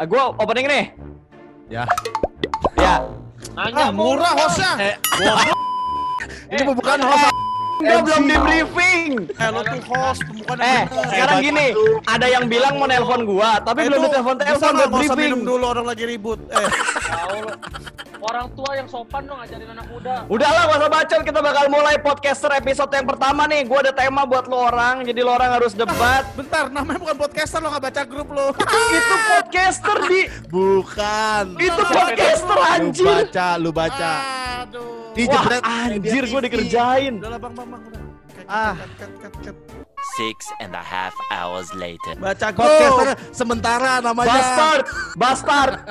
Ah, gua opening nih. Ya. Ya. Nanya Ah, murah hostnya. Eh, Ini bukan host. Gua belum di briefing. Eh, lo tuh host, bukan Eh, sekarang gini, ada yang bilang mau nelpon gua, tapi belum ditelepon telepon buat briefing. minum dulu orang lagi ribut. Eh. Orang tua yang sopan dong ngajarin anak muda. Udahlah, gak usah bacot. Kita bakal mulai podcaster episode yang pertama nih. Gua ada tema buat lo orang, jadi lo orang harus debat. bentar, namanya bukan podcaster lo nggak baca grup lo. Itu podcaster di, Bukan. itu podcaster Lu anjir. baca, lu baca. Aduh. Wah, Dijebret anjir, TV. dikerjain. Udah lah bang, bang, bang. Udah. Cut, Ah. cut, cut, cut, cut. Six and a half hours later. Baca podcaster sementara namanya. Bastard, bastard.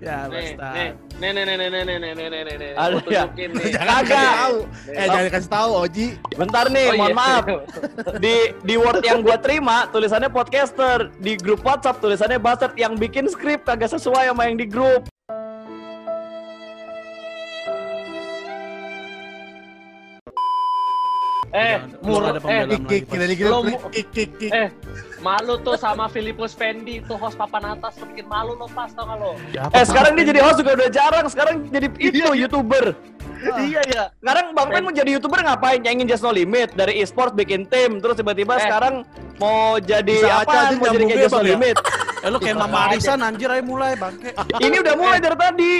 Ya, nih, bastard. nih, nih, nih, nih, nih, nih, nih, nih, nih, nih, nih, nih. Ada Gua ya? Jangan kasih tahu. Eh, jangan kasih tahu, Oji. Bentar nih, Oh, mohon iya. maaf. Di di Word yang gua terima tulisannya podcaster, di grup WhatsApp tulisannya bastard yang bikin skrip kagak sesuai sama yang di grup. Eh, mur, ada eh, lagi, kita lagi kik, kik, kik. eh, malu tuh sama Filipus Fendi tuh host papan atas bikin malu lo pas tau gak lo? Eh sekarang dia jadi host juga udah jarang, sekarang jadi itu youtuber. Iya ya. Sekarang Bang Pen mau jadi youtuber ngapain? Nyanyiin Just No Limit dari e-sport bikin tim, terus tiba-tiba Eh. sekarang mau jadi apa? Mau jadi Just No ya? Limit. Eh, lu kayak Mama Arisan anjir ayo mulai bangke. Ini udah mulai dari tadi.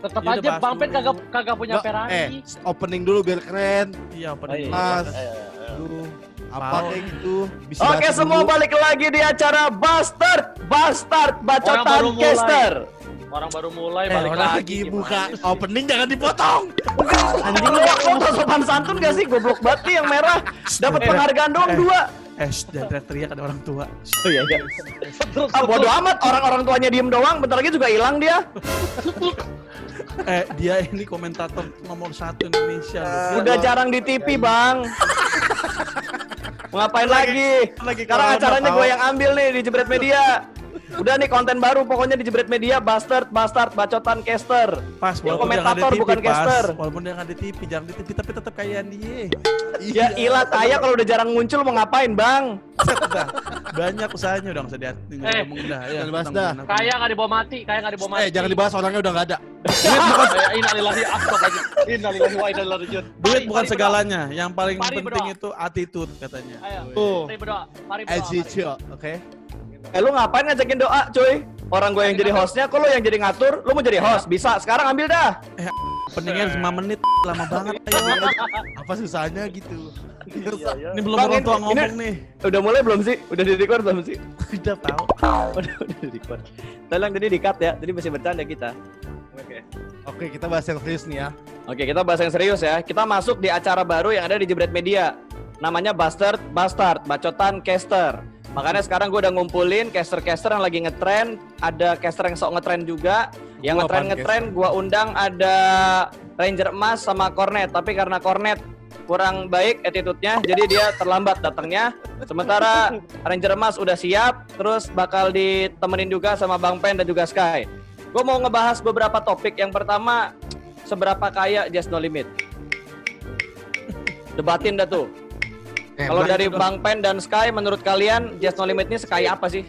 Tetap Ya udah, aja Bang Pen dulu. kagak kagak punya Ferrari. Eh, opening dulu biar keren. Iya, opening iya. Mas. Eh. Aduh. Apa kayak gitu. Bisa Oke semua dulu. balik lagi di acara Bastard, Bastard, bacotan caster. Orang baru mulai Eh, balik orang lagi. buka sih? opening jangan dipotong. Anjing lu gak foto sopan santun gak sih? Goblok banget nih yang merah. Dapat Eh, penghargaan doang eh. dua. Eh, jangan teriak-teriak ada orang tua. Oh iya iya. Terus, Ah bodo amat orang-orang tuanya diem doang, bentar lagi juga hilang dia. Eh, dia ini komentator nomor satu Indonesia. loh. Udah jarang di TV, Bang. Mau ngapain lagi? lagi Sekarang acaranya gue yang ambil nih di Jebret Media. Udah nih konten baru pokoknya di Jebret Media Bastard, Bastard, Bacotan Caster. Pas Yang komentator TV, bukan pas. caster. Walaupun dia nggak di TV, jangan di TV tapi tetap kayak dia. Ya ilah kaya kalau udah jarang muncul mau ngapain, Bang? Banyak usahanya udah nggak usah diat- nggak Eh, ngomong dah. Ya, jangan bahas dah. Kaya nggak dibawa mati, kaya nggak dibawa mati. Eh, jangan dibahas orangnya udah nggak ada. Duit bukan eh, innalillahi astagfirullah. Innalillahi wa inna ilaihi rajiun. Duit bukan mari segalanya. Yang paling penting itu attitude katanya. Ayo. Mari berdoa. Mari berdoa. Usual, oke? Eh lu ngapain ngajakin doa, cuy? Orang gue yang jadi hostnya, kok lu yang jadi ngatur? Lu mau jadi host? Bisa, sekarang ambil dah. Pentingnya 5 menit lama banget. Ayo. Apa susahnya gitu? Iya, iya. Ini belum Bang, orang tua ngomong ini- nih. Udah mulai belum sih? Udah di record belum sih? Udah tahu. udah udah di record. Tolong tadi di cut ya, tadi masih bercanda kita. Oke. Oke, kita bahas yang serius nih ya. Oke, kita bahas yang serius ya. Kita masuk di acara baru yang ada di Jebret Media. Namanya Bastard Bastard, Bacotan Caster. Makanya sekarang gue udah ngumpulin caster-caster yang lagi ngetren, ada caster yang sok ngetren juga. Yang ngetren ngetren, gue undang ada Ranger Emas sama Cornet. Tapi karena Cornet kurang baik attitude-nya, jadi dia terlambat datangnya. Sementara Ranger Emas udah siap, terus bakal ditemenin juga sama Bang Pen dan juga Sky. Gue mau ngebahas beberapa topik. Yang pertama, seberapa kaya Just No Limit? Debatin dah tuh. Eh, Kalau dari Bang Pen dan Sky, menurut kalian Just No Limit ini sekaya apa sih?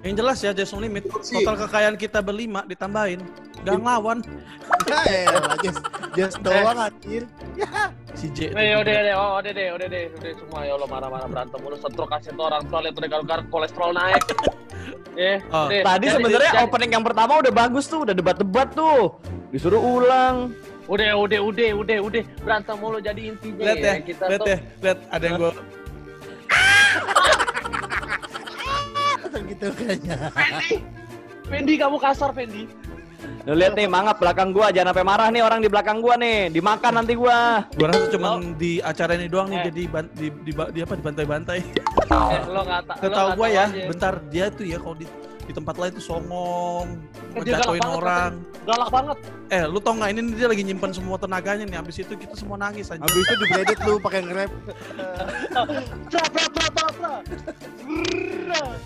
Yang jelas ya Jason Limit. Total kekayaan kita berlima ditambahin. Gak ngelawan. Ya elah, just, just doang anjir. Si J. Eh, udah deh, oh, udah deh, udah deh, udah semua ya Allah marah-marah berantem mulu stroke kasih tuh orang tua lihat udah garuk kolesterol naik. Eh, Oh, udah, Tadi sebenarnya opening yang pertama udah bagus tuh, udah debat-debat tuh. Disuruh ulang. Udah, udah, udah, udah, udah berantem mulu jadi intinya Lihat ya, kita lihat tuh ya, lihat ada yang gua gitu kayaknya. Fendi, Fendi kamu kasar Fendi. Lu lihat nih, mangap belakang gua, jangan sampai marah nih orang di belakang gua nih, dimakan nanti gua. gua rasa cuma di acara ini doang nih Eh. jadi ban- di, di, di apa dibantai-bantai. Eh, lo nggak ta- lo Setahu nggak gua ya, aja. bentar dia tuh ya kalau di di tempat lain tuh songong, Eh, ngejatuhin banget, orang. Galak banget. Eh, lu tau nggak ini dia lagi nyimpan semua tenaganya nih. Habis itu kita semua nangis aja. Habis itu di lu pakai nge-rap.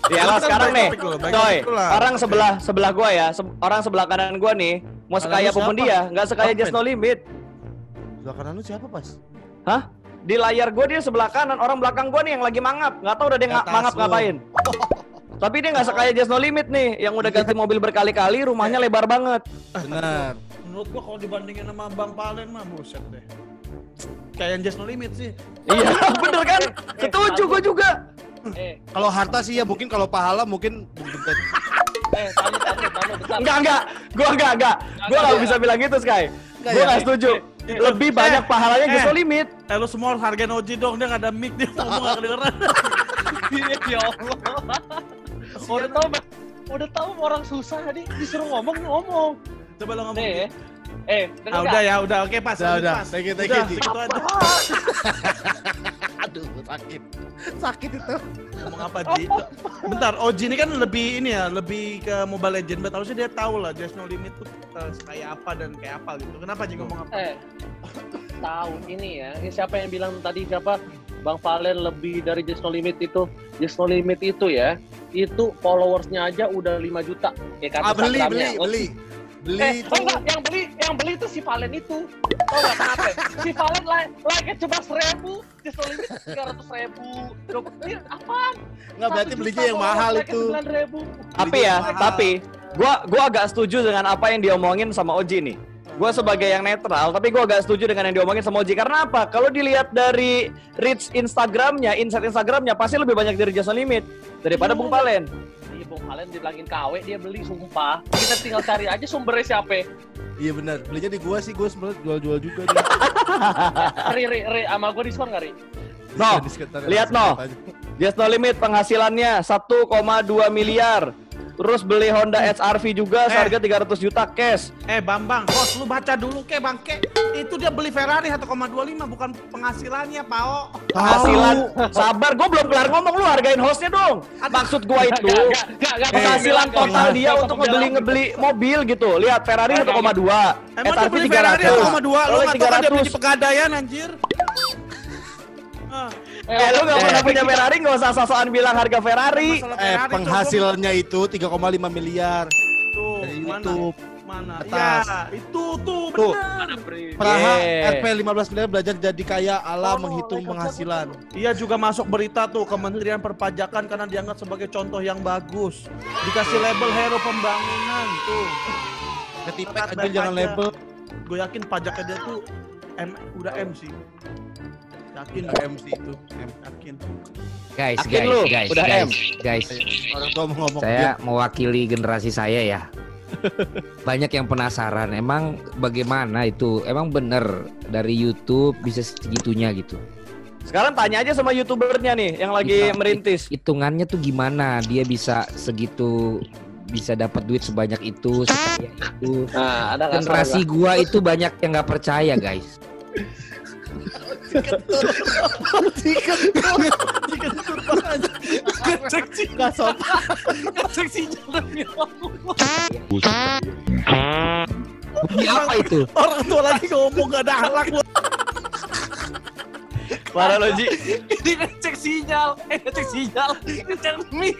Ya lah sekarang nih, coy. Orang sebelah sebelah gua ya, se- orang sebelah kanan gua nih, mau sekaya apa pun dia, nggak sekaya Just No Limit. Sebelah kanan lu siapa, Pas? Hah? Di layar gua dia sebelah kanan, orang belakang gua nih yang lagi mangap. Nggak tahu udah dia mangap ngapain. Tapi dia nggak sekaya Just No Limit nih, yang udah ganti mobil berkali-kali, rumahnya lebar banget. Benar. Menurut gua kalau dibandingin sama Bang Palen mah buset deh. Kayak Just No Limit sih. iya, bener kan? Setuju gue juga. Eh, Kalau harta sih ya mungkin kalau pahala mungkin eh. Enggak, enggak. Gua enggak, enggak. Gua nggak bisa bilang gitu, Sky. Enggak Gua ya? nggak setuju. Lebih banyak pahalanya Just No Limit. Eh lu semua harus hargain Oji dong, dia nggak ada mic dia ngomong nggak kedengeran. Iya, ya Allah. Udah tahu, udah tahu orang susah nih disuruh ngomong ngomong. Coba lo ngomong. Nih, eh, Ah, udah ya, udah oke pas. Udah, udah. pas. Thank you, thank Udah, you, segitu aja. Aduh, sakit. Sakit itu. Ngomong apa Ji? Bentar, Oji ini kan lebih ini ya, lebih ke Mobile Legend. Bet harusnya dia tahu lah Just No Limit tuh eh, kayak apa dan kayak apa gitu. Kenapa Ji ngomong apa? Eh, tahu ini ya. Ini siapa yang bilang tadi siapa? Bang Valen lebih dari Just No Limit itu. Just No Limit itu ya, itu followersnya aja udah 5 juta. Ya kan? Ah, beli, beli, Instagramnya. beli. Beli Eh, itu. tau nggak? yang beli, yang beli itu si Valen itu. Tau nggak kenapa? si Valen like, like cuma seribu, Just No Limit tiga ratus ribu. Ini apaan? Enggak berarti belinya yang mahal itu. 9.000. Tapi ya, mahal. tapi gua gua agak setuju dengan apa yang diomongin sama Oji nih. Gua sebagai yang netral, tapi gua agak setuju dengan yang diomongin sama Oji karena apa? Kalau dilihat dari reach Instagramnya, insight Instagramnya pasti lebih banyak dari Just No Limit daripada Bung Palen. Iya, Bung Valen dibilangin KW, dia beli sumpah. Kita tinggal cari aja sumbernya siapa. Iya benar. Belinya di gua sih, gua sebenarnya jual-jual juga nih. Ri, Ri, Ri, sama gue diskon gak, Ri? No, lihat, no. Just No Limit penghasilannya 1,2 miliar. Terus beli Honda HR-V juga Eh. seharga 300 juta cash. Eh Bambang, bos lu baca dulu ke bangke. Itu dia beli Ferrari 1,25 bukan penghasilannya, Pao. Penghasilan sabar, gue belum kelar ngomong lu hargain hostnya dong. Maksud gua itu Gak, gak, gak, penghasilan total dia untuk ngebeli ngebeli mobil gitu. Lihat Ferrari 1,2, Emang dia SRV beli Ferrari 1,2, lu Oleh nggak tahu kan dia 300. pegadaian anjir. Ah, Eh lu gak pernah punya Ferrari gak usah sosokan bilang harga Ferrari. Eh, penghasilannya itu 3,5 miliar Tuh, dari mana? YouTube. Mana? Atas. Ya, itu tuh Tuh. benar. Praha Yeah. RP 15 miliar belajar jadi kaya ala Oh, menghitung penghasilan. Ia juga masuk berita tuh Kementerian Perpajakan karena dianggap sebagai contoh yang bagus. Dikasih label hero pembangunan tuh. Ketipek aja jangan label Gue yakin pajaknya dia tuh M udah M sih. Yakin MC itu. M. yakin. Guys, Yakin guys, lu? guys, Udah guys, M? guys. Orang tua mau ngomong Saya mewakili generasi saya ya. Banyak yang penasaran, emang bagaimana itu? Emang bener dari YouTube bisa segitunya gitu? Sekarang tanya aja sama youtubernya nih yang lagi Kita- merintis. Hitungannya tuh gimana? Dia bisa segitu bisa dapat duit sebanyak itu, sekaya itu. Nah, ada Generasi gua itu banyak yang nggak percaya, guys. Ngecek sih, Enggak sopan. ngecek sih jangan Bukti apa itu? Orang tua lagi ngomong gak ada akhlak lu. Parah lo Ji. Ini ngecek sinyal, eh ngecek sinyal, ngecek mic.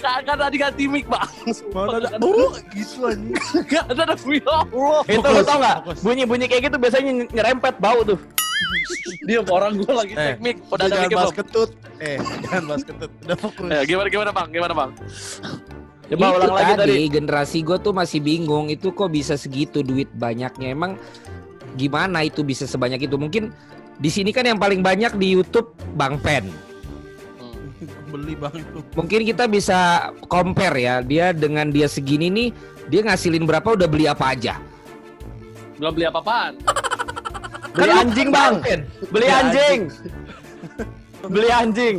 Kagak ada diganti mic, Bang. Mana ada oh gitu anjing. Gak ada Allah. Itu lo tau gak? Bunyi-bunyi kayak gitu biasanya ny- nyerempet bau tuh. Dia orang gue lagi Eh, cek mic. Udah ada jangan mic belum? ketut. Eh, jangan bahas ketut. Udah fokus. Eh, gimana gimana Bang? Gimana Bang? Coba itu ulang lagi tadi. generasi gue tuh masih bingung itu kok bisa segitu duit banyaknya emang gimana itu bisa sebanyak itu mungkin di sini kan yang paling banyak di YouTube Bang Pen Beli bang itu. mungkin kita bisa compare ya dia dengan dia segini nih dia ngasilin berapa udah beli apa aja Belum beli apa-apaan. Beli Kan lu anjing, Bang. Beli anjing. Beli anjing.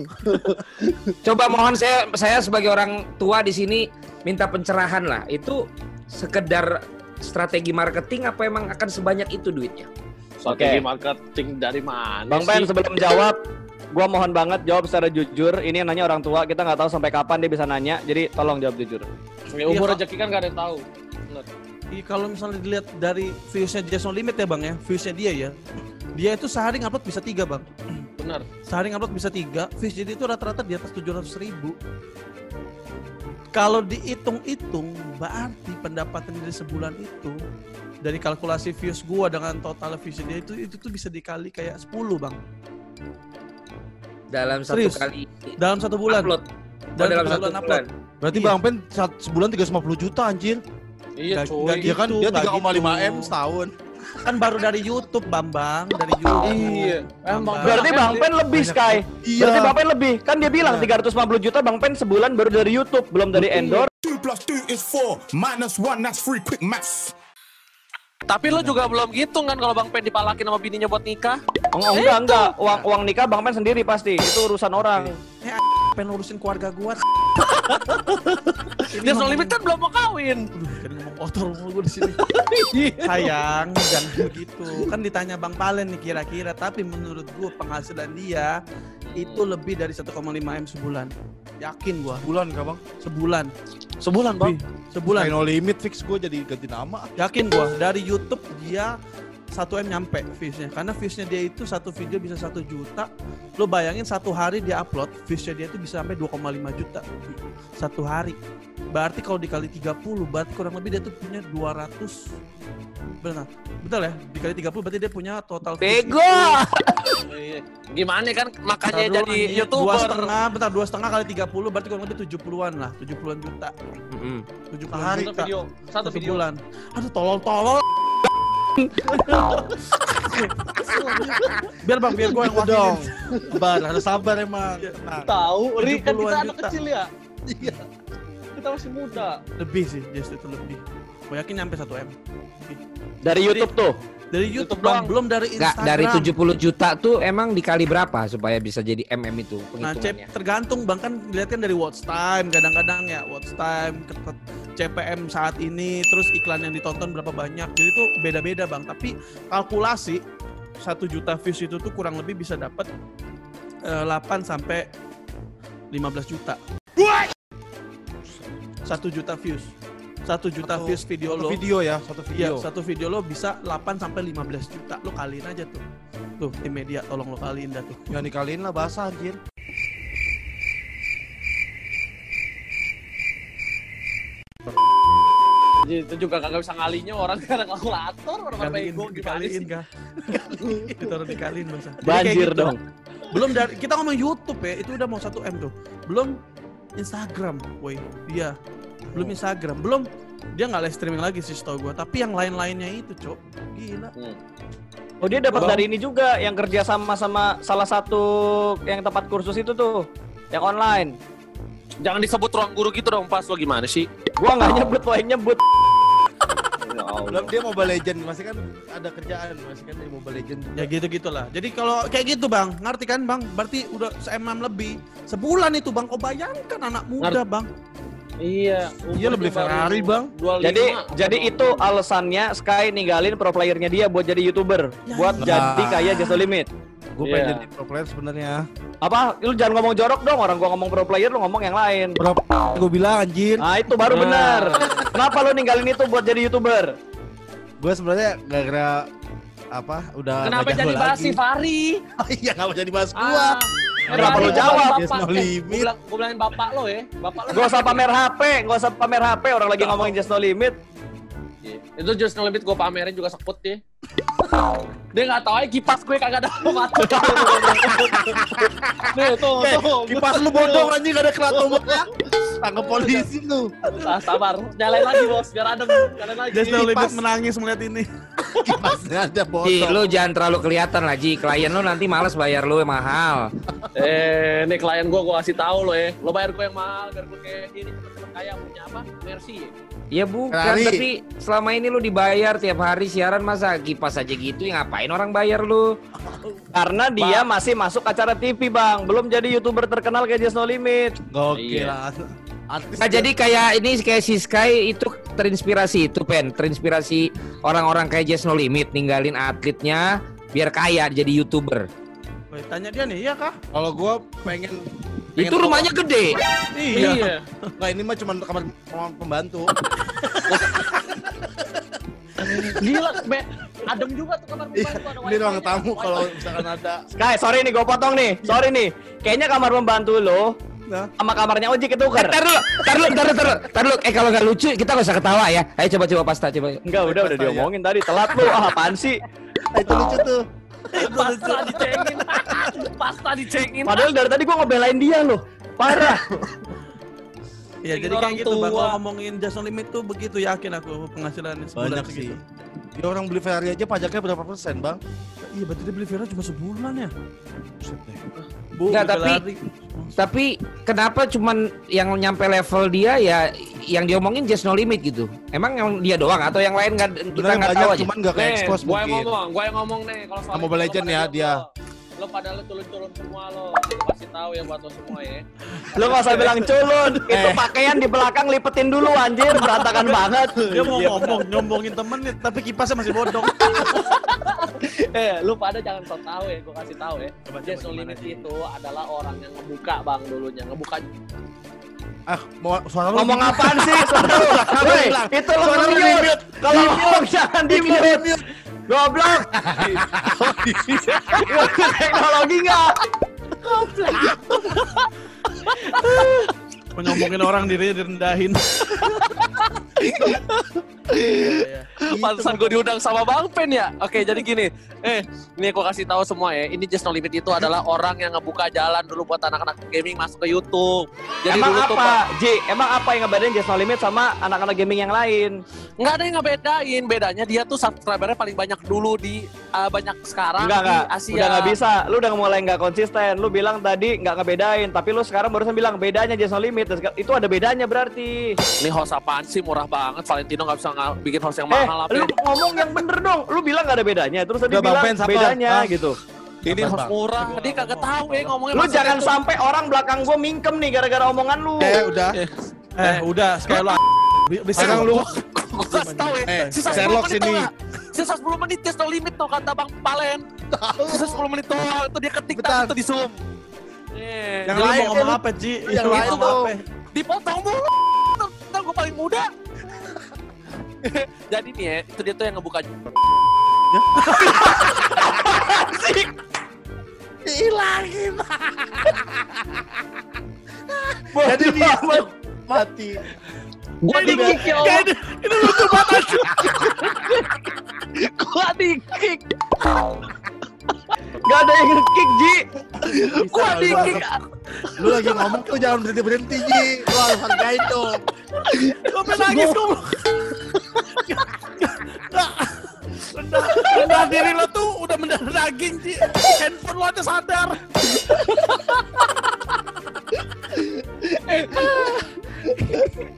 coba mohon saya saya sebagai orang tua di sini minta pencerahan lah itu sekedar strategi marketing apa emang akan sebanyak itu duitnya Strategi Oke. marketing dari mana Bang Pen sih? sebelum jawab Gua mohon banget jawab secara jujur. Ini yang nanya orang tua, kita nggak tahu sampai kapan dia bisa nanya. Jadi tolong jawab jujur. Ya, umur rezeki kan gak ada yang tahu. Iya, kalau misalnya dilihat dari viewsnya Jason Limit ya bang ya, viewsnya dia ya, dia itu sehari ngupload bisa tiga bang, Bener. sehari ngupload bisa tiga, views jadi itu rata-rata di atas 700 ribu. Kalau dihitung-hitung, berarti pendapatan dari sebulan itu dari kalkulasi views gua dengan total views dia itu itu tuh bisa dikali kayak 10 bang dalam satu Serius? kali dalam satu bulan. upload Dan dalam sebulan satu upload. bulan. Berarti Iya. Bang Pen saat- sebulan 350 juta anjir. Iya cuy. Dia kan gitu, dia nggak 3,5 gitu. M setahun. Kan baru dari YouTube Bambang, dari YouTube. Iya. Emang Berarti Bang Pen lebih Sky. Iya. Berarti Bang Pen lebih. Kan dia bilang Iya. 350 juta Bang Pen sebulan baru dari YouTube, belum dari endorse. 2 plus 2 is 4. Minus 1, that's 3. Quick. Tapi lo juga belum gitu kan kalau Bang Pen dipalakin sama bininya buat nikah? Oh, enggak, enggak. Uang uang nikah Bang Pen sendiri pasti. Itu urusan orang. Pengen urusin keluarga gua. Dia no limit kan belum mau kawin. Aduh, jadi ngomong kotor mulu gua di sini. Sayang, jangan begitu. Kan ditanya Bang Palen nih kira-kira, tapi menurut gua penghasilan dia itu lebih dari 1,5 M sebulan. Yakin gua, Bulan kah Bang? sebulan. Sebulan bang. Sebulan. No limit fix gue jadi ganti nama. Yakin gua dari YouTube dia 1 M nyampe viewsnya karena viewsnya dia itu satu video bisa satu juta. Lo bayangin satu hari dia upload viewsnya dia itu bisa sampai 2,5 juta. Satu hari. Berarti kalau dikali 30 berarti kurang lebih dia tuh punya 200 benar. Betul ya? Dikali 30 berarti dia punya total Bego. Gimana kan makanya Bentar dulu jadi nih, dua youtuber. setengah bentar dua setengah kali 30 berarti kurang lebih 70-an lah 70-an juta. Mm-mm. 70-an Sehari, juta. Satu video. Satu video. bulan. Aduh tolol-tolol biar bang biar gue yang Gitu dong. wakilin Sabar, harus sabar emang. Tenang. Tahu, Ri kan 70-an kita anak juta. kecil ya. Iya. Kita masih muda. lebih sih just itu lebih gue yakin nyampe 1 m Dari YouTube tuh. Dari YouTube, YouTube bang doang. belum dari Nggak, Instagram. dari 70 juta tuh emang dikali berapa supaya bisa jadi MM itu nah cep penghitungannya? tergantung. Bang kan dilihat kan dari watch time. Kadang-kadang ya watch time CPM saat ini. Terus iklan yang ditonton berapa banyak. Jadi tuh beda-beda bang. Tapi kalkulasi satu juta views itu tuh kurang lebih bisa dapat eh, 8 sampai 15 juta. Satu juta views satu juta Satu- views video Satu lo video ya, satu Iya, video. satu video lo bisa 8 sampai 15 juta. Lo kaliin aja tuh. Tuh, tim media tolong lo kaliin dah tuh. Yang dikaliin lah bahasa anjir. Jadi itu juga kagak bisa ngalinya orang kan kalkulator, orang apa Kaliin, ego dikaliin kah? Ditaruh dikaliin kayak Banjir gitu. dong. Belum dari kita ngomong YouTube ya, itu udah mau 1 M tuh. Belum Instagram, woi. Iya. Belum Instagram, belum dia nggak live streaming lagi sih setahu gua, tapi yang lain-lainnya itu, Cok. Gila. Oh dia dapat dari ini juga yang kerja sama sama salah satu yang tempat kursus itu tuh, yang online. Jangan disebut ruang guru gitu dong pas lo gimana sih? Gua nggak nyebut, lo yang nyebut. Ya Allah. Belum dia Mobile Legend, masih kan ada kerjaan, masih kan di Mobile Legend. juga. Ya gitu-gitulah. Jadi kalau kayak gitu, Bang, ngerti kan, Bang? Berarti udah se-MM lebih. Sebulan itu, Bang. Kau bayangkan anak muda, Bang. Iya. Iya, beli Ferrari, Bang. 25, Jadi jadi itu alasannya Sky ninggalin pro playernya dia buat jadi youtuber, Ya, buat iya. jadi kayak Just Limit. Gue Iya. pengen jadi pro player sebenarnya. Apa? Lu jangan ngomong jorok dong, orang gua ngomong pro player, lu ngomong yang lain. Pro gue bilang anjir. Nah itu baru Nah. benar. Kenapa lu ninggalin itu buat jadi youtuber? Gue sebenarnya gara-gara apa udah Kenapa jadi bahas si Fahri? Iya nggak mau jadi bahas gua. Ah, Kenapa Fahri lu gua jawab? Yes, no eh, limit. Gua bilang, gua bilangin bapak lo ya. Bapak lo. Gak usah pamer HP, gak usah pamer HP, orang lagi ngomongin Just No Limit. Iya. Itu just no limit gue pamerin juga sekut dia. dia nggak tahu aja kipas gue kagak ada mati. Nih tuh Eh, tuh. kipas lu bodong anjing gak ada keratonnya. Tangkap polisi lu. Ah, sabar, nyalain lagi bos, biar adem, nyalain lagi. Just no limit menangis melihat ini. Kipasnya ada Ji, lu jangan terlalu kelihatan lah Ji. Klien lu nanti males bayar lu mahal. Eh, nih klien gue, gue kasih tahu lo ya. Lo bayar gue yang mahal, biar gue kayak ini cepet-cepet kaya punya apa? Mercy. Ya bukan, tapi selama ini lu dibayar tiap hari siaran masa kipas aja gitu ya ngapain orang bayar lu? Karena dia masih masuk acara TV bang, belum jadi youtuber terkenal kayak Just No Limit. Gokil Iya. Artis Nah jadi kayak ini kayak si Sky itu terinspirasi itu pen, terinspirasi orang-orang kayak Just No Limit ninggalin atletnya biar kaya jadi youtuber. Woi, tanya dia nih, iya kah? Kalau gua pengen Itu rumahnya gede. Iya. Nggak ini mah cuma kamar kamar pembantu. Gila, be, adem juga tuh kamar Iya, pembantu. ada ini ruang tamu kalau misalkan ada. Sky, sorry nih, gue potong nih, sorry nih. Kayaknya kamar pembantu lo Nah. sama kamarnya Oji ketuker. Ntar dulu, ntar dulu, ntar dulu, dulu. Eh kalau nggak lucu kita nggak usah ketawa ya. Ayo coba coba pasta coba. Enggak, udah udah diomongin tadi. Telat lu, ah apaan sih? Ah, itu lucu tuh. Pasta dicengin. Pasta dicengin. Padahal dari tadi gue ngebelain dia loh. Parah. Iya, jadi kayak gitu tua. Kalau ngomongin just no limit tuh begitu yakin aku penghasilannya sebulan Banyak segitu. sih. Ya orang beli Ferrari aja pajaknya berapa persen bang? Iya, berarti dia beli Ferrari cuma sebulan ya? Buset deh. Bu, Nggak, tapi- Ferrari. Tapi kenapa cuman yang nyampe level dia ya yang diomongin just no limit gitu? Emang yang dia doang atau yang lain nggak kita nggak banyak tahu aja? cuman nggak ke Nih, expose gua yang mungkin. ngomong, gua yang ngomong nih kalau soal Sama Mobile Legend ya, dia. Lo pada lo culun-culun semua lo. Gua kasih tahu ya buat lo semua ya. Lu gak usah bilang culun. Itu Eh. pakaian di belakang lipetin dulu anjir, berantakan banget. Dia mau ngomong, nyombongin temen nih, tapi kipasnya masih bodong. Eh, lu pada jangan sok tahu ya, gua kasih tahu ya. Coba, No Limit Ji? itu adalah orang yang ngebuka bang dulunya, ngebuka Ah, mau suara lu Ngomong apaan sih? Woi, bilang. itu lu Suara lu mute. Kalau ngomong jangan di mute. Goblok. Teknologi nggak? Menyomongin orang dirinya direndahin. Iya, iya. Pantesan gue diundang sama Bang Pen ya. Oke, jadi gini. Eh, ini aku kasih tahu semua ya. Ini Just No Limit itu adalah orang yang ngebuka jalan dulu buat anak-anak gaming masuk ke YouTube. Jadi Emang dulu tuh apa? Ji, emang apa yang ngebedain Just No Limit sama anak-anak gaming yang lain? nggak ada yang ngebedain. Bedanya dia tuh subscribernya paling banyak dulu di uh, banyak sekarang Enggak, di enggak. Asia. Udah nggak bisa. Lu udah mulai nggak konsisten. Lu bilang tadi nggak ngebedain, tapi lu sekarang barusan bilang bedanya Just No Limit. Itu ada bedanya berarti. Ini host apaan sih murah banget. Valentino nggak bisa bikin host yang Eh, apa? lu ngomong yang bener dong. Lu bilang nggak ada bedanya. Terus tadi Udah, bilang Pen, bedanya Ah. gitu. Ini host Bang. murah. Dia kagak tahu ya ngomongnya. Lu jangan tuh. sampai orang belakang gua mingkem nih gara-gara omongan lu. Eh, udah. Eh, udah, sekali lu Bi- bisa Sekarang lu Gue kasih tahu ya. Eh, Sisa 10 Sherlock menit sini. tau? Sisa 10 menit just no limit tuh kata Bang Palen. Sisa 10 menit doang. Itu dia ketik Bentar. tadi tuh di zoom. Eh, Yang Yang lain ngomong lu- apa, Ji? yang Lu lain apa? dipotong mulu. Ntar gue paling muda. Jadi nih ya, itu dia tuh yang ngebuka Hilangin. Bodoh Jadi dia mati. Gua di kick ya Allah. Ini lucu banget. Gua di kick. Gak ada yang nge-kick, Ji. Gua di kick. Lu lagi ngomong tuh jangan berhenti berhenti Ji. Lu harus hargain dong. Sampai nangis kok. Rendah, rendah diri lo tuh udah mendarah daging, Ji. Handphone lo aja sadar.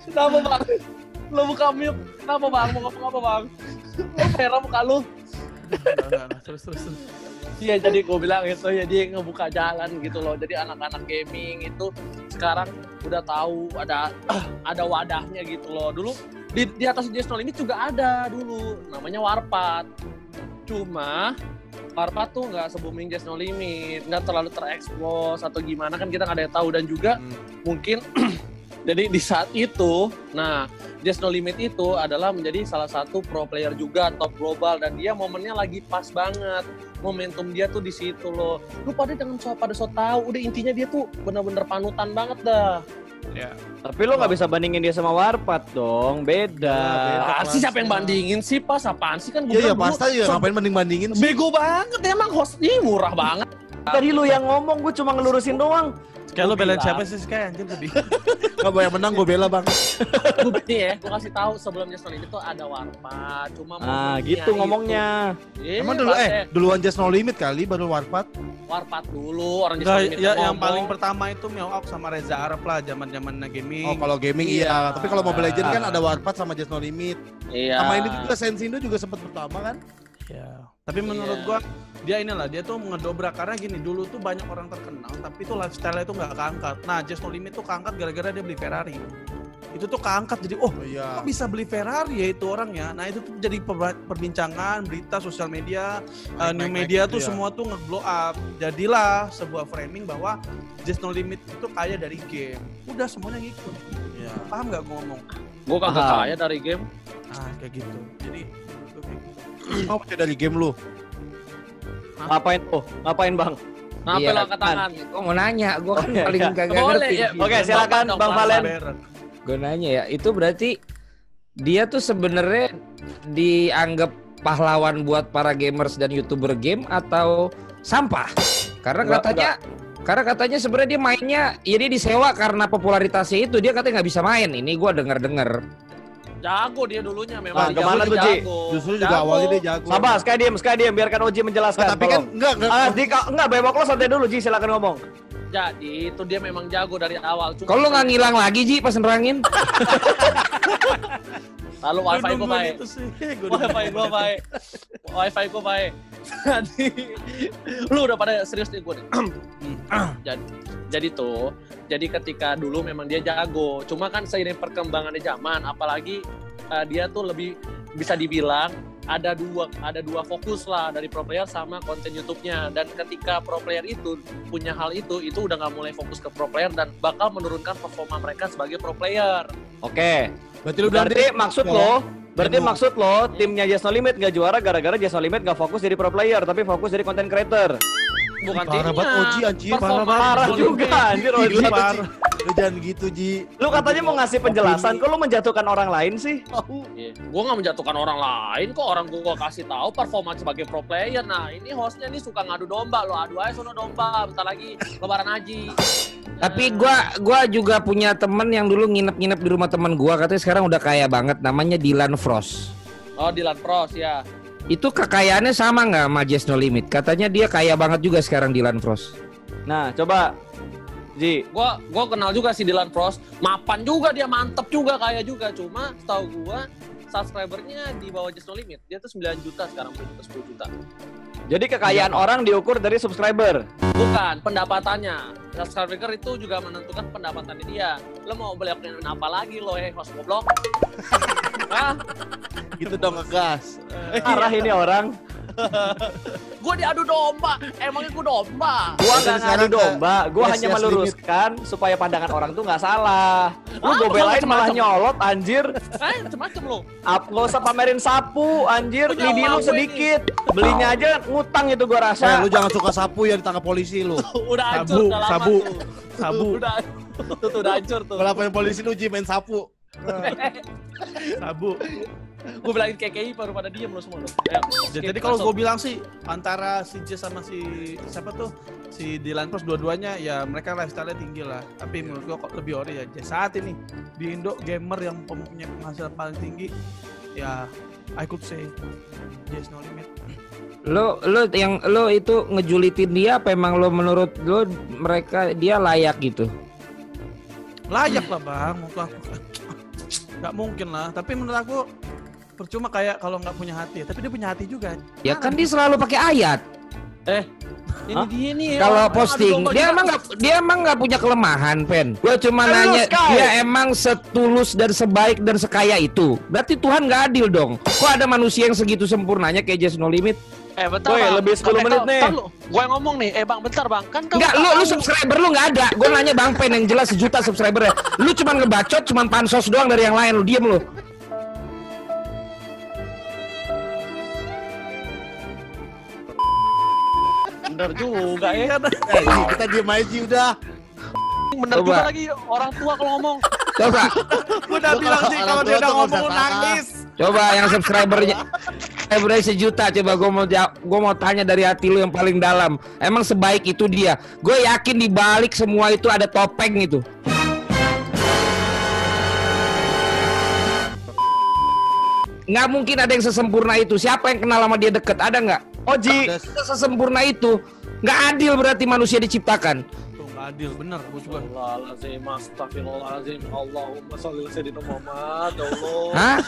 Kenapa bang? Lu buka mute. Kenapa bang? Mau ngomong apa bang? Lu merah muka lu. Terus, terus, terus. Iya jadi gue bilang itu ya dia ngebuka jalan gitu loh. Jadi anak-anak gaming itu sekarang udah tahu ada ada wadahnya gitu loh. Dulu di, di atas No Limit juga ada dulu namanya Warpat. Cuma Warpat tuh nggak se-booming Just No Limit, nggak terlalu terekspos atau gimana kan kita nggak ada yang tahu dan juga mungkin jadi di saat itu, nah Just No Limit itu adalah menjadi salah satu pro player juga top global dan dia momennya lagi pas banget momentum dia tuh di situ loh. Lu pada jangan so pada so tahu. Udah intinya dia tuh bener-bener panutan banget dah. Tapi lu nggak bisa bandingin dia sama Warpat dong. Beda. beda. Ah, sih siapa yang bandingin sih pas apaan sih kan Iya, iya, bilang pasti ya. so- Ngapain banding-bandingin sih? Bego banget emang host ini murah banget. Tadi lu yang ngomong, gue cuma ngelurusin doang. Kayak lo belain bilang. siapa sih, Sky? Anjir tadi. Gak banyak menang, gue bela bang. gue ya, gue kasih tahu sebelum Just No Limit tuh ada Warpat. Cuma Nah, momennya gitu ngomongnya. itu- Iya, Emang dulu eh duluan Just No Limit kali baru Warpat. Warpat dulu orang Just No Limit ya, yang paling pertama itu Meowak sama Reza Arab lah, zaman-zaman gaming. Oh kalau gaming Iya. iya. Tapi kalau Mobile Legend kan ada Warpat sama Just No Limit. Iya. Sama ini juga Sensindo juga sempat pertama kan? Ya. Tapi menurut Iya. gua dia inilah dia tuh ngedobrak karena gini dulu tuh banyak orang terkenal tapi tuh lifestyle itu nggak keangkat. Nah, Just No Limit tuh keangkat gara-gara dia beli Ferrari. Itu tuh keangkat jadi oh Oh iya. kok bisa beli Ferrari ya itu orangnya. Nah, itu tuh jadi perbincangan, berita sosial media, uh, new naik media gitu tuh ya. semua tuh nge-blow up. Jadilah sebuah framing bahwa Just No Limit itu kaya dari game. Udah semuanya ngikut. Iya. Paham nggak gua ngomong? Gue kagak kaya dari game. Ah, kayak gitu. Jadi gitu. Oh baca dari game lu. Ngapain tuh? Ngapain bang? Kenapa Iya, lo angkat tangan? Gue mau nanya, gue kan Oh, iya, paling iya. Boleh, ngerti. ya. Oke, silakan Dong, Bang Bang Valen. Gue nanya ya, itu berarti dia tuh sebenarnya dianggap pahlawan buat para gamers dan youtuber game atau sampah? Karena Enggak, katanya Karena katanya sebenarnya dia mainnya, ya dia disewa karena popularitasnya itu dia katanya nggak bisa main. Ini gua denger-denger. Jago dia dulunya Nah, memang. ke mana Jago, tuh, Ji? jago. Justru juga Jago. awalnya dia jago. Sabar, sekali diem, sekali diem, biarkan Oji menjelaskan. Nah, tapi kan tolong. enggak enggak. Ah, di, enggak, bebok lo santai dulu, Ji, silakan ngomong. Jadi itu dia memang jago dari awal. Cuma Kalau lu nggak ngilang lagi Ji pas nerangin. Lalu wifi gue baik. Wifi gue baik. Wifi gue baik. Jadi lu udah pada serius nih gue nih. jadi, jadi tuh, jadi ketika dulu memang dia jago. Cuma kan seiring perkembangannya zaman, apalagi eh, dia tuh lebih bisa dibilang ada dua ada dua fokus lah dari pro player sama konten YouTube-nya dan ketika pro player itu punya hal itu itu udah nggak mulai fokus ke pro player dan bakal menurunkan performa mereka sebagai pro player Oke, Berarti lu berarti dia- maksud Ya. lo, berarti Demo. maksud lo timnya Just No Limit nggak juara gara-gara Just No Limit nggak fokus jadi pro player, tapi fokus jadi content creator. bukan Parah timnya banget Oji anjir. Banget. Parah No juga anjir Oji. Ji. Lu jangan gitu Ji. Lu katanya mau ngasih penjelasan, kok lu menjatuhkan orang lain sih? Iya. Gue nggak menjatuhkan orang lain kok orang gue kasih tahu performa sebagai pro player. Nah ini hostnya nih suka ngadu domba lo adu aja sono domba. Bentar lagi lebaran haji. Tapi gua gua juga punya temen yang dulu nginep-nginep di rumah temen gua katanya sekarang udah kaya banget namanya Dylan Frost. Oh Dylan Pros ya. Itu kekayaannya sama nggak sama Just No Limit? Katanya dia kaya banget juga sekarang Dylan Frost. Nah, coba Ji, Gue gua kenal juga si Dylan Pros. Mapan juga dia mantep juga kaya juga. Cuma setahu gue subscribernya di bawah Just No Limit. Dia tuh 9 juta sekarang belum ke 10 juta. jadi kekayaan orang diukur dari subscriber. Bukan pendapatannya. Subscriber itu juga menentukan pendapatannya dia. Lo mau beliin apa lagi lo eh host goblok? Hah? Gitu dong ngegas. Parah ini orang. Gue diadu domba. Emangnya gue domba. Gua Jadi nggak ngadu domba, gua Yes, hanya Yes meluruskan supaya pandangan orang tuh nggak salah. Lu Ah, gue lu belain malah macem-macem. nyolot anjir. Eh, macam-macam lo. Up, gak usah pamerin sapu anjir, lidi lu gue sedikit. Belinya aja ngutang itu gua Eh, rasa. lu jangan suka sapu ya ditangkap polisi lu. Udah hancur Sabu, udah lama sabu, tuh. sabu. Udah tuh, tuh, udah hancur tuh. Balapan polisi lu main sapu. Sabu. Gue bilangin KKI baru pada diem lo semua lo. Ayo, Ya, jadi kalau gue bilang sih antara si Jess sama si siapa tuh si Dylan Pros dua-duanya ya mereka lifestyle-nya tinggi lah. Tapi menurut gue kok lebih ori ya Jess saat ini di Indo gamer yang punya penghasilan paling tinggi ya I could say Jess No Limit. Lo lo yang lo itu ngejulitin dia apa emang lo menurut lo mereka dia layak gitu? Layak lah bang, aku. Gak mungkin lah, tapi menurut aku percuma kayak kalau nggak punya hati, tapi dia punya hati juga. Ya kan dia selalu pakai ayat. Ini Hah? dia nih. Kalau orang- posting aduh, dia emang nggak dia emang nggak punya kelemahan, Pen. Gue cuma nanya Sky. dia emang setulus dan sebaik dan sekaya itu. Berarti Tuhan nggak adil dong. Kok ada manusia yang segitu sempurnanya kayak Just No Limit? Eh bentar Woi, bang. lebih 10 Eh, menit nih. lu. Gue yang ngomong nih. Eh bang bentar bang. Kan kamu Enggak, nggak lu lu subscriber lu nggak ada. Gue nanya Bang Pen yang jelas sejuta subscribernya. Lu cuman ngebacot, cuman pansos doang dari yang lain. Lu diem lu. Bener juga ya. Eh, kita diem aja udah. Bener Coba. juga lagi orang tua kalau ngomong. Coba, Gue udah Lu bilang sih kalau dia udah ngomong nangis. coba yang subscribernya subscribernya sejuta. Coba gue mau jawab, gue mau tanya dari hati lu yang paling dalam. Emang sebaik itu dia? Gue yakin di balik semua itu ada topeng itu. Nggak mungkin ada yang sesempurna itu. Siapa yang kenal sama dia deket? Ada nggak? Oji, Udah Sesempurna itu. Nggak adil berarti manusia diciptakan. Tuh nggak adil, bener. Gue juga. Astagfirullahaladzim, astagfirullahaladzim. Allahumma sholli ala sayyidina Muhammad. Ya Allah. Hah?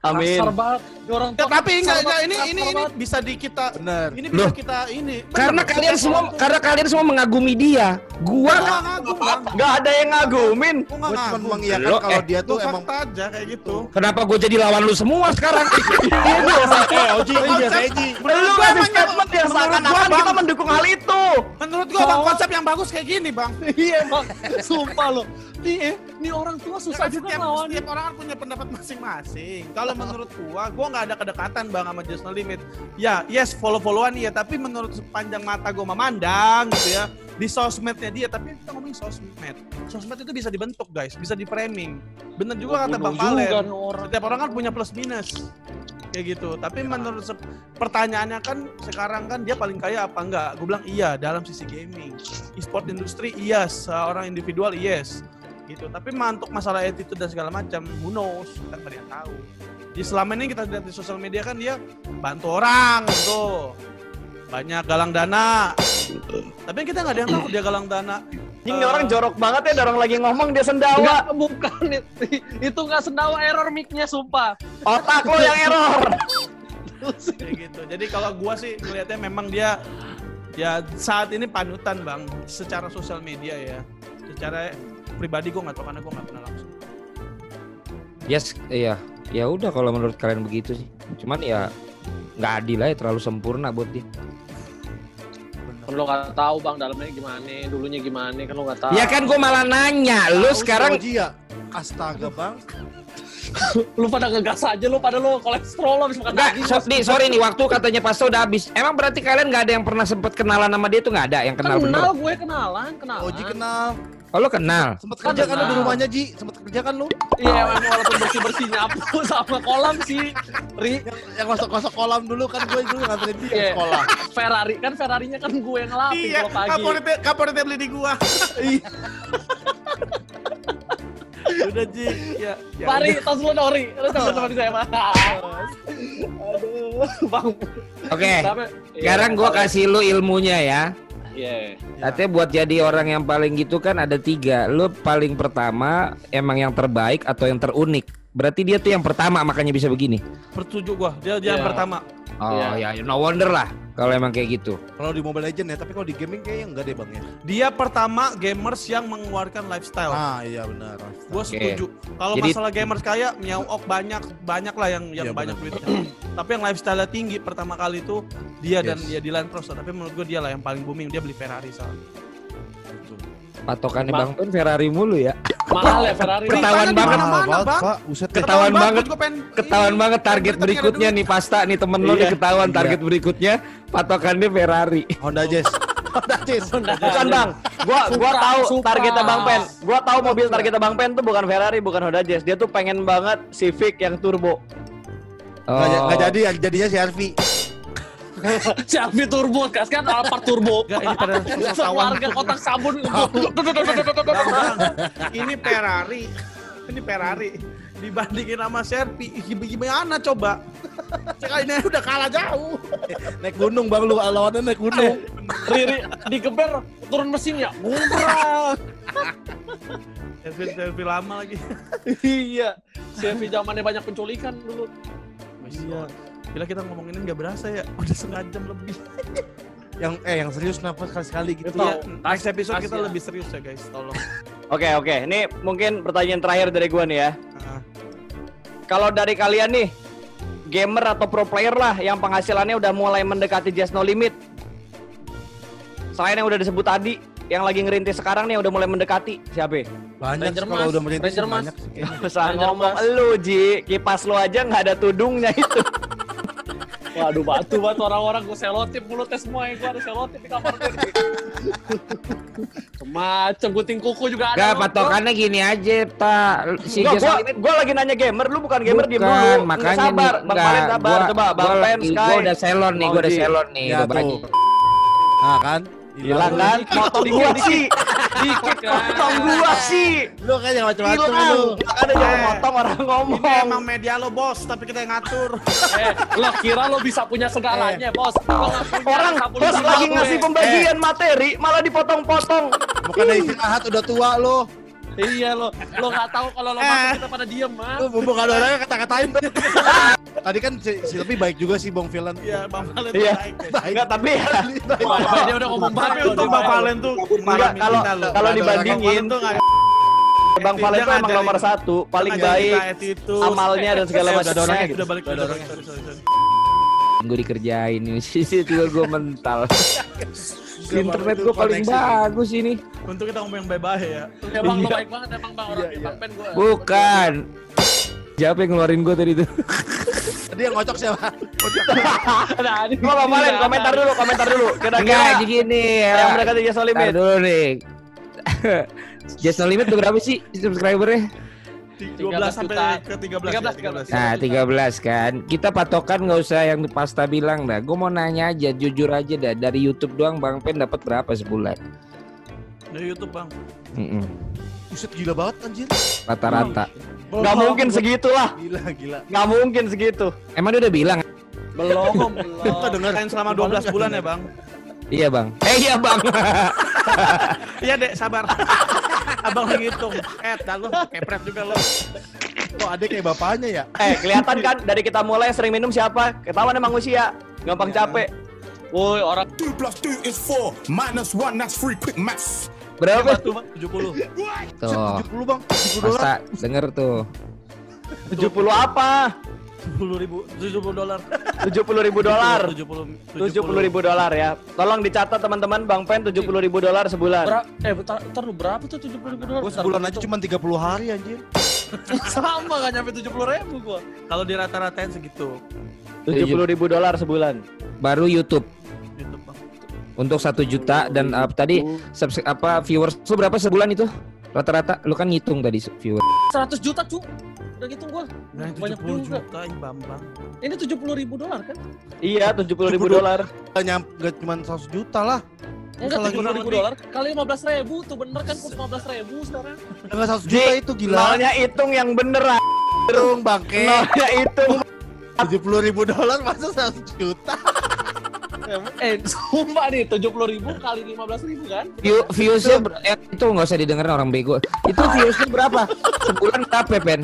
Amin. Banget. Ya, tapi enggak, enggak, ini ini ini bisa di kita Bener. ini bisa Loh. kita ini. Bener, Karena kalian semua karena kalian semua mengagumi dia. Gua Gua nggak ngagum, Bang. Gak ada yang ngagumin. Gua cuma mengiyakan kalau eh, dia tuh emang fakta aja kayak gitu. kenapa gue jadi lawan lu semua sekarang? Iya biasa. Eh, Oji, ini biasa aja Ji. Lu ngasih statement yang seakan-akan gua, kita mendukung hal itu. Menurut gua bang konsep yang bagus kayak gini bang. Iya bang, sumpah lo. Nih, nih orang tua susah Kan juga setiap, lawannya. setiap orang kan punya pendapat masing-masing. Kalau menurut gua, gua nggak ada kedekatan bang sama Just No Limit. Ya, yes follow-followan iya, tapi menurut sepanjang mata gua memandang gitu ya di sosmednya dia. Tapi kita ngomongin sosmed. Sosmed itu bisa dibentuk guys, bisa di framing. Bener juga kata bang orang. Setiap orang kan punya plus minus. kayak gitu. Tapi menurut sep- pertanyaannya kan sekarang kan dia paling kaya apa enggak? Gue bilang iya dalam sisi gaming. E-sport industri iya, seorang individual yes. Gitu. Tapi mah untuk masalah attitude dan segala macam, who knows? Kita nggak ada yang tahu. Di selama ini kita lihat di sosial media kan dia bantu orang tuh. Banyak galang dana. Tapi kita nggak ada yang tahu dia galang dana. Anjing nih orang jorok banget ya, orang lagi ngomong dia sendawa. Enggak, bukan itu. Itu enggak sendawa error mic-nya sumpah. Otak lo yang error. kayak gitu. Jadi kalau gua sih melihatnya memang dia ya saat ini panutan bang secara sosial media ya. Secara pribadi gua nggak tahu karena gua nggak kenal langsung. Yes, iya. Ya udah kalau menurut kalian begitu sih. Cuman ya nggak adil lah ya terlalu sempurna buat dia. Kan lo nggak tahu bang dalamnya gimana, dulunya gimana, kan lo nggak tahu. Ya kan gue malah nanya, lu Tahu sekarang Soji ya? Astaga bang. lu pada ngegas aja lo, pada lo kolesterol lo habis makan daging. so, nih, sorry nih waktu katanya Pasto udah habis. Emang berarti kalian nggak ada yang pernah sempet kenalan sama dia tuh nggak ada yang kenal, Kenal bener? gue kenalan, kenalan. Oji kenal. Oh lo kenal? Sempet Kan kerja kan lu di rumahnya Ji? Sempet kerja kan lu? Iya, emang walaupun bersih-bersih nyapu sama kolam sih. Ri, Yang, yang gosok-gosok kolam dulu kan gue dulu nganterin dia ke Iya. sekolah. Ferrari kan Ferrarinya kan gue yang ngelapin Iya, kalau pagi. kapornya kapornya beli di gua. Udah Ji, ya. ya Pari, udah. tos lu dong, Ri. Lu teman teman saya, Mas. Aduh, Bang. Oke. Tapi- Sekarang Iya, gua kasih lu ilmunya ya. Iya. Artinya buat jadi orang yang paling gitu kan ada tiga. Lu paling pertama emang yang terbaik atau yang terunik. Berarti dia tuh yang pertama makanya bisa begini. Pertuju gua, dia dia yang Iya. pertama. Oh Iya. ya, no wonder lah kalau emang kayak gitu. Kalau di Mobile Legend ya, tapi kalau di gaming kayaknya enggak deh bang ya. Dia pertama gamers yang mengeluarkan lifestyle. Ah iya benar. Gue setuju. Kalau Jadi- masalah gamers kaya, Miaok banyak banyak lah yang yang Iya, banyak benar. duitnya. Tapi yang lifestyle tinggi pertama kali itu dia dan Yes. dia Dylan Prost. Tapi menurut gue dia lah yang paling booming. Dia beli Ferrari soalnya. Patokannya Bang Pen Ferrari mulu ya. Mahal ya Ferrari. Ketahuan banget. mana-mana, Mahal, Bang. Pak. Buset deh. Ketahuan banget. Ketahuan banget target berikutnya nih pasta nih temen lo nih Iya. ketahuan Iya. target berikutnya patokannya Ferrari. Honda Jazz. Honda Jazz. Bukan bang, gua gua tahu targetnya Bang Pen. Gua tahu mobil targetnya Bang Pen tuh bukan Ferrari, bukan Honda Jazz. Dia tuh pengen banget Civic yang turbo. Oh. nggak jadi, yang jadinya si Harvey. Xiaomi turbo, kas kan Alphard turbo. Ini. Sekeluarga kotak sabun. Ini Ferrari. Ini Ferrari. Dibandingin sama Sherpy, gimana coba? Sekalinya udah kalah jauh. Naik gunung bang lu, lawannya naik gunung. Riri digeber turun mesinnya. Ngumprang. Selfie selfie lama lagi. Iya. Chevy zamannya banyak penculikan dulu. Iya. Gila kita ngomongin ini nggak berasa ya. Udah setengah jam lebih. Yang eh yang serius kenapa sekali-sekali gitu. Iya, next episode kita Kasihan. lebih serius ya guys, tolong. Oke oke, ini mungkin pertanyaan terakhir dari gua nih ya. Ah. Kalau dari kalian nih, gamer atau pro player lah yang penghasilannya udah mulai mendekati Just No Limit. Selain yang udah disebut tadi, yang lagi ngerintis sekarang nih udah mulai mendekati siapa? Banyak Ranger sih kalau udah merintis Ranger Mas. banyak sih Ranger ngomong Mas. lu Ji, kipas lu aja nggak ada tudungnya itu. Waduh batu banget orang-orang gue selotip mulutnya semua yang gue ada selotip di kamar gue. Semacam guting kuku juga ada. Gak patokannya gini aja, Tak. Si Just gua, gua lagi nanya gamer, lu bukan gamer diem Bukan, dulu. Makanya sabar, nih, Bang Valen sabar, gua- coba Bang Pen, lagi- Sky. Gua udah selon nih, gua udah Mauji. selon nih, Ya udah banyak. Nah kan? Hilang kan? Motong gua sih. Dikit kan. Motong gua sih. Lu kan yang macam-macam lu. Makanya jangan Eh. motong orang Ini ngomong. emang media lo bos, tapi kita yang ngatur. Eh, lo kira lo bisa punya segalanya, bos. Lo nggak punya Orang bos lagi ngasih pembagian materi, malah dipotong-potong. Bukan dari istirahat udah tua lu. Iya lo, lo nggak tahu kalau lo masuk kita pada diem, mas. Lu mumpung ada orangnya kata-katain. Tadi kan si, si lebih baik juga sih Bang Villain. Iya, Bang Valen Iya. baik. Enggak, tapi ya. Dia udah ngomong Tapi banget. untuk Bang Valen tuh Enggak, kalau kalau dibandingin tuh Bang Valen Dia tuh emang nomor satu, paling baik, amalnya dan segala macam. udah ada orangnya gitu. udah balik Udah ada udah balik. orangnya. Gue dikerjain ini, sisi juga gue mental. Internet gue paling bagus ini. Untuk kita ngomong yang baik-baik ya. Emang lo baik banget emang bang orang Bang Pen gue. Bukan. Siapa yang ngeluarin gue tadi tuh? Tadi yang ngocok siapa? Nah, ini Gua komentar dulu, komentar dulu. Enggak, Kira-kira gini yang ya. mendekati Just No Ntar Limit. dulu nih. Just No Limit tuh berapa sih subscribernya? 12 sampai juta. ke 13 ya, 13. 13. Nah, 13 kan. Kita patokan nggak usah yang pasta bilang dah. Gue mau nanya aja, jujur aja dah. Dari YouTube doang Bang Pen dapat berapa sebulan? Dari YouTube, Bang. Mm-mm. Buset gila banget anjir. Rata-rata. Nggak mungkin segitu lah. Gila gila. Nggak mungkin segitu. Emang dia udah bilang? Belum, Kita belum. dengerin selama 12 bulan ya, Bang. Iya Bang. Eh iya Bang. Iya, Dek, sabar. Abang lagi hitung. Eh, dah lu kepret juga lo. Kok ada kayak bapaknya ya? Eh, kelihatan kan dari kita mulai sering minum siapa? Ketahuan emang usia. Gampang capek. Woi, orang 2 plus 2 is 4. Minus 1, that's 3. Quick maths. Berapa? Tuh, Bang, 70. Tuh. 70 bang. 70 dolar. Masa denger tuh. 70 apa? 70 ribu, 70 dolar. 70 ribu dolar. 70 70 ribu dolar ya. Tolong dicatat teman-teman Bang Pen 70 ribu dolar sebulan. Bera eh bentar, bentar lu berapa tuh 70 ribu dolar? Gue sebulan aja cuma 30 hari anjir. sama gak nyampe 70 ribu gua. Kalau di rata-ratain segitu. 70 ribu dolar sebulan. Baru YouTube YouTube, Bang. untuk satu juta dan uh, tadi subs- apa viewers lu berapa sebulan itu? Rata-rata lu kan ngitung tadi viewer. 100 juta cu. Udah gitu gua. Nah, Banyak 70 juga. juta, ih Bambang. Ini 70 ribu dolar kan? Iya, 70 ribu 70. dolar. Gak nyampe, gak cuma 100 juta lah. Enggak Salah 70 ribu dolar kali 15 ribu tuh bener kan kurs 15 ribu sekarang. Enggak 100 juta itu gila. Nolnya hitung yang bener. ah. Dong bangke. Nolnya hitung. 70 ribu dolar masa 100 juta. eh, sumpah nih 70 ribu kali 15 ribu kan? View, viewsnya ber- eh, itu nggak usah didengerin orang bego. Itu viewsnya berapa? Sebulan berapa Pen?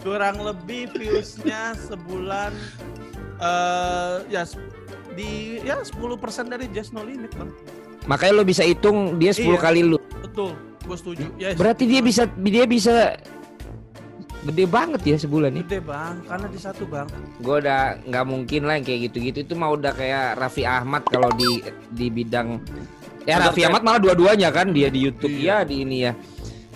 Kurang lebih viewsnya sebulan eh ya di ya 10% dari Just No Limit, Bang. Makanya lo bisa hitung dia 10 Iya. kali lu. Betul, gue setuju. Ya, Berarti dia bisa dia bisa gede banget ya sebulan nih. gede, Bang, karena di satu, Bang. Gue udah nggak mungkin lah yang kayak gitu-gitu itu mah udah kayak Raffi Ahmad kalau di di bidang ya Raffi Ahmad malah dua-duanya kan dia di YouTube ya di ini ya.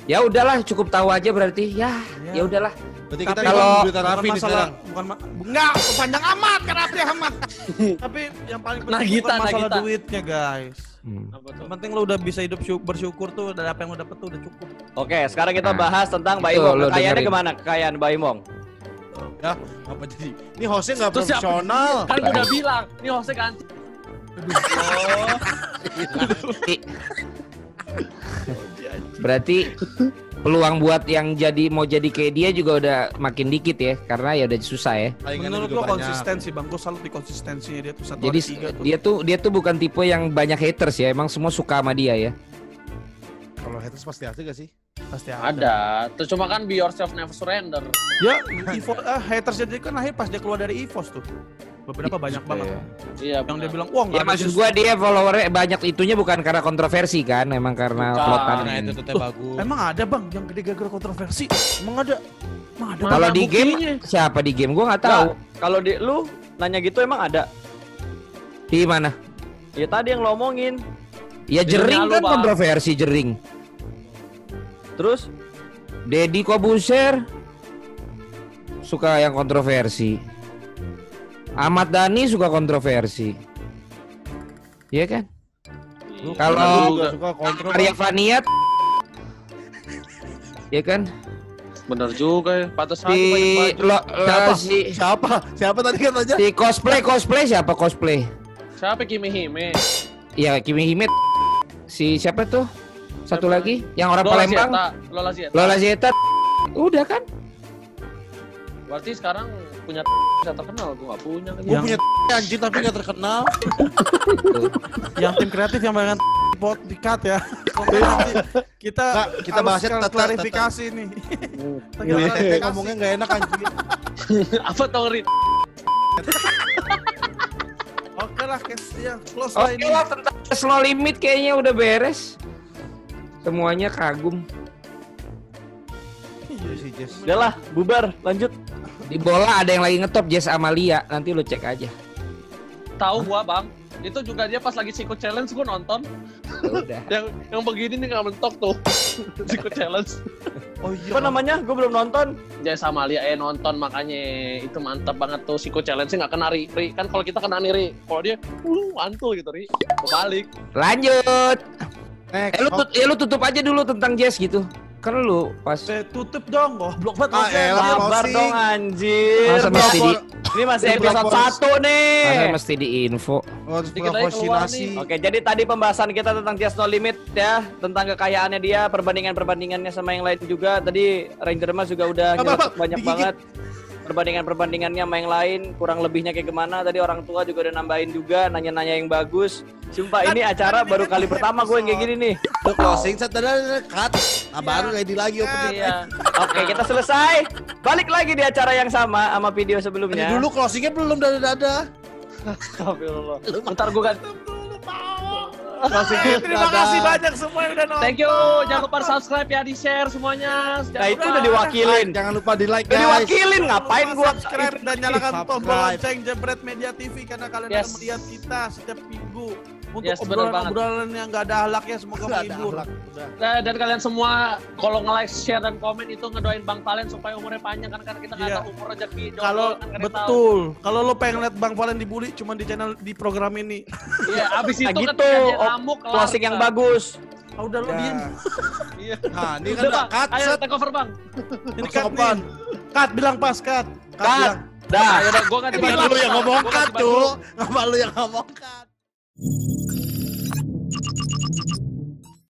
Ya udahlah cukup tahu aja berarti ya ya udahlah. Berarti Tapi kita kalau- Bukan Raffi nih masalah, sekarang. bukan ma- enggak, panjang amat kan Raffi Ahmad. Tapi yang paling penting Nagita, bukan masalah Nagita. duitnya, guys. Hmm. Yang penting lo udah bisa hidup syuk- bersyukur tuh dari apa yang lo dapet tuh udah cukup. Oke, sekarang kita Nah, bahas tentang Mbak Imong. Kekayaannya gimana? Kekayaan Mbak Imong. Ya, apa jadi? Ini hostnya nggak siapa? profesional. Kan gua udah bilang, nih hostnya ganti. Berarti peluang buat yang jadi mau jadi kayak dia juga udah makin dikit ya karena ya udah susah ya. Menurut lo konsistensi bang, gue salut di konsistensinya dia tuh satu Jadi hari tiga tuh. dia tuh dia tuh bukan tipe yang banyak haters ya. Emang semua suka sama dia ya. Kalau haters pasti ada gak sih? pasti Ada. Terus cuma kan be yourself never surrender. Ya, Evo, ah, haters jadi kan akhir pas dia keluar dari EVOS tuh. Beberapa banyak banget. Iya. Yang dia bilang, wah nggak Ya maksud gua dia followernya banyak itunya bukan karena kontroversi kan, emang karena plotan. Nah itu tetap bagus. Emang ada bang yang gede gara-gara kontroversi? Emang ada? Emang ada? Kalau di game siapa di game gua nggak tahu. Kalau di lu nanya gitu emang ada? Di mana? Ya tadi yang lo omongin. Ya Di jering kan Bang. kontroversi jering. Terus Deddy Kobuser suka yang kontroversi. Ahmad Dhani suka kontroversi. Iya kan? Kalau-. Arya Vania Iya kan? Bener juga ya. Pantas Si lo, Siapa? si Siapa? Siapa tadi kan aja? si cosplay cosplay siapa cosplay? Siapa Kimi Hime? Iya Kimi Hime si siapa tuh? Satu Siapa lagi yang orang Lola Palembang. Zieta. Lola Zieta. Lola Zeta. Udah kan? Berarti sekarang punya bisa terkenal. Gue gak punya. Gue Yang- punya anjing tapi gak terkenal. yang tim kreatif yang banyak pot di cut ya. Kita Nggak, kita harus bahasnya tetap- klarifikasi nih. Iya, ngomongnya gak enak anjing. Apa tau Rit? Oke lah, case ya close lah Oke ini. lah tentang slow limit kayaknya udah beres. Semuanya kagum. Iya sih, Jess. udah lah, bubar, lanjut. Di bola ada yang lagi ngetop Jess Amalia. Nanti lu cek aja. Tahu gua bang. Itu juga dia pas lagi Siko Challenge gue nonton. Udah. Yang yang begini nih nggak mentok tuh. Siko Challenge. Oh iya. Apa namanya? Gue belum nonton. Jaya sama Lia eh nonton makanya itu mantap banget tuh Siko Challenge nggak kena Ri. Ri. Kan kalau kita kena nih Ri. Kalau dia uh mantul gitu Ri. Kebalik. Lanjut. Next. Eh lu, tut- ya lu tutup aja dulu tentang Jess gitu. Kan lu pas Eh, tutup dong, goblok banget. Ah. Sabar closing. dong anjir. masa mesti di Ini masih episode 1 nih. masa mesti di info. Oh, Dikit aja keluar proporsionasi. Oke, jadi tadi pembahasan kita tentang Just No Limit ya, tentang kekayaannya dia, perbandingan-perbandingannya sama yang lain juga. Tadi Ranger Mas juga udah banyak Digigit. banget perbandingan-perbandingannya sama yang lain, kurang lebihnya kayak gimana. Tadi orang tua juga udah nambahin juga, nanya-nanya yang bagus. Sumpah ini acara baru kali pertama gue yang kayak gini nih. Lu closing set ada cut. Nah, baru ready lagi opening. Iya. Oke, kita selesai. Balik lagi di acara yang sama sama video sebelumnya. dulu closingnya belum dada-dada. Astagfirullah. Bentar gue Eh, terima kasih banyak semua yang udah nonton. Thank you. Jangan lupa subscribe ya, di share semuanya. Nah, itu udah diwakilin. Jangan lupa di like Udah guys. diwakilin ngapain gua subscribe dan nyalakan tombol lonceng Jebret Media TV karena kalian Yes. akan melihat kita setiap minggu untuk Yes, obrolan-obrolan yang gak ada halaknya semoga Nggak ada menghibur. Nah, dan kalian semua kalau nge-like, share dan komen itu ngedoain Bang Valen supaya umurnya panjang kan karena kita nggak Iya. tahu umur rezeki. Kalau kan yang betul, kalau lo pengen lihat Bang Valen dibully cuma di channel di program ini. Iya, abis Nah, itu gitu. dia Oh, ngamuk Closing yang kita. bagus. Ah, udah lo Ya. diem. Iya. Nah, ini kan Udah, cut Ayo take over, Bang. Ini cut nih. Cut bilang pas cut. Cut Cut. bilang. Dah. Ayo, udah, gua ganti Emang baju. lu yang ngomong cut tuh. Emang lu yang ngomong cut. Thank you.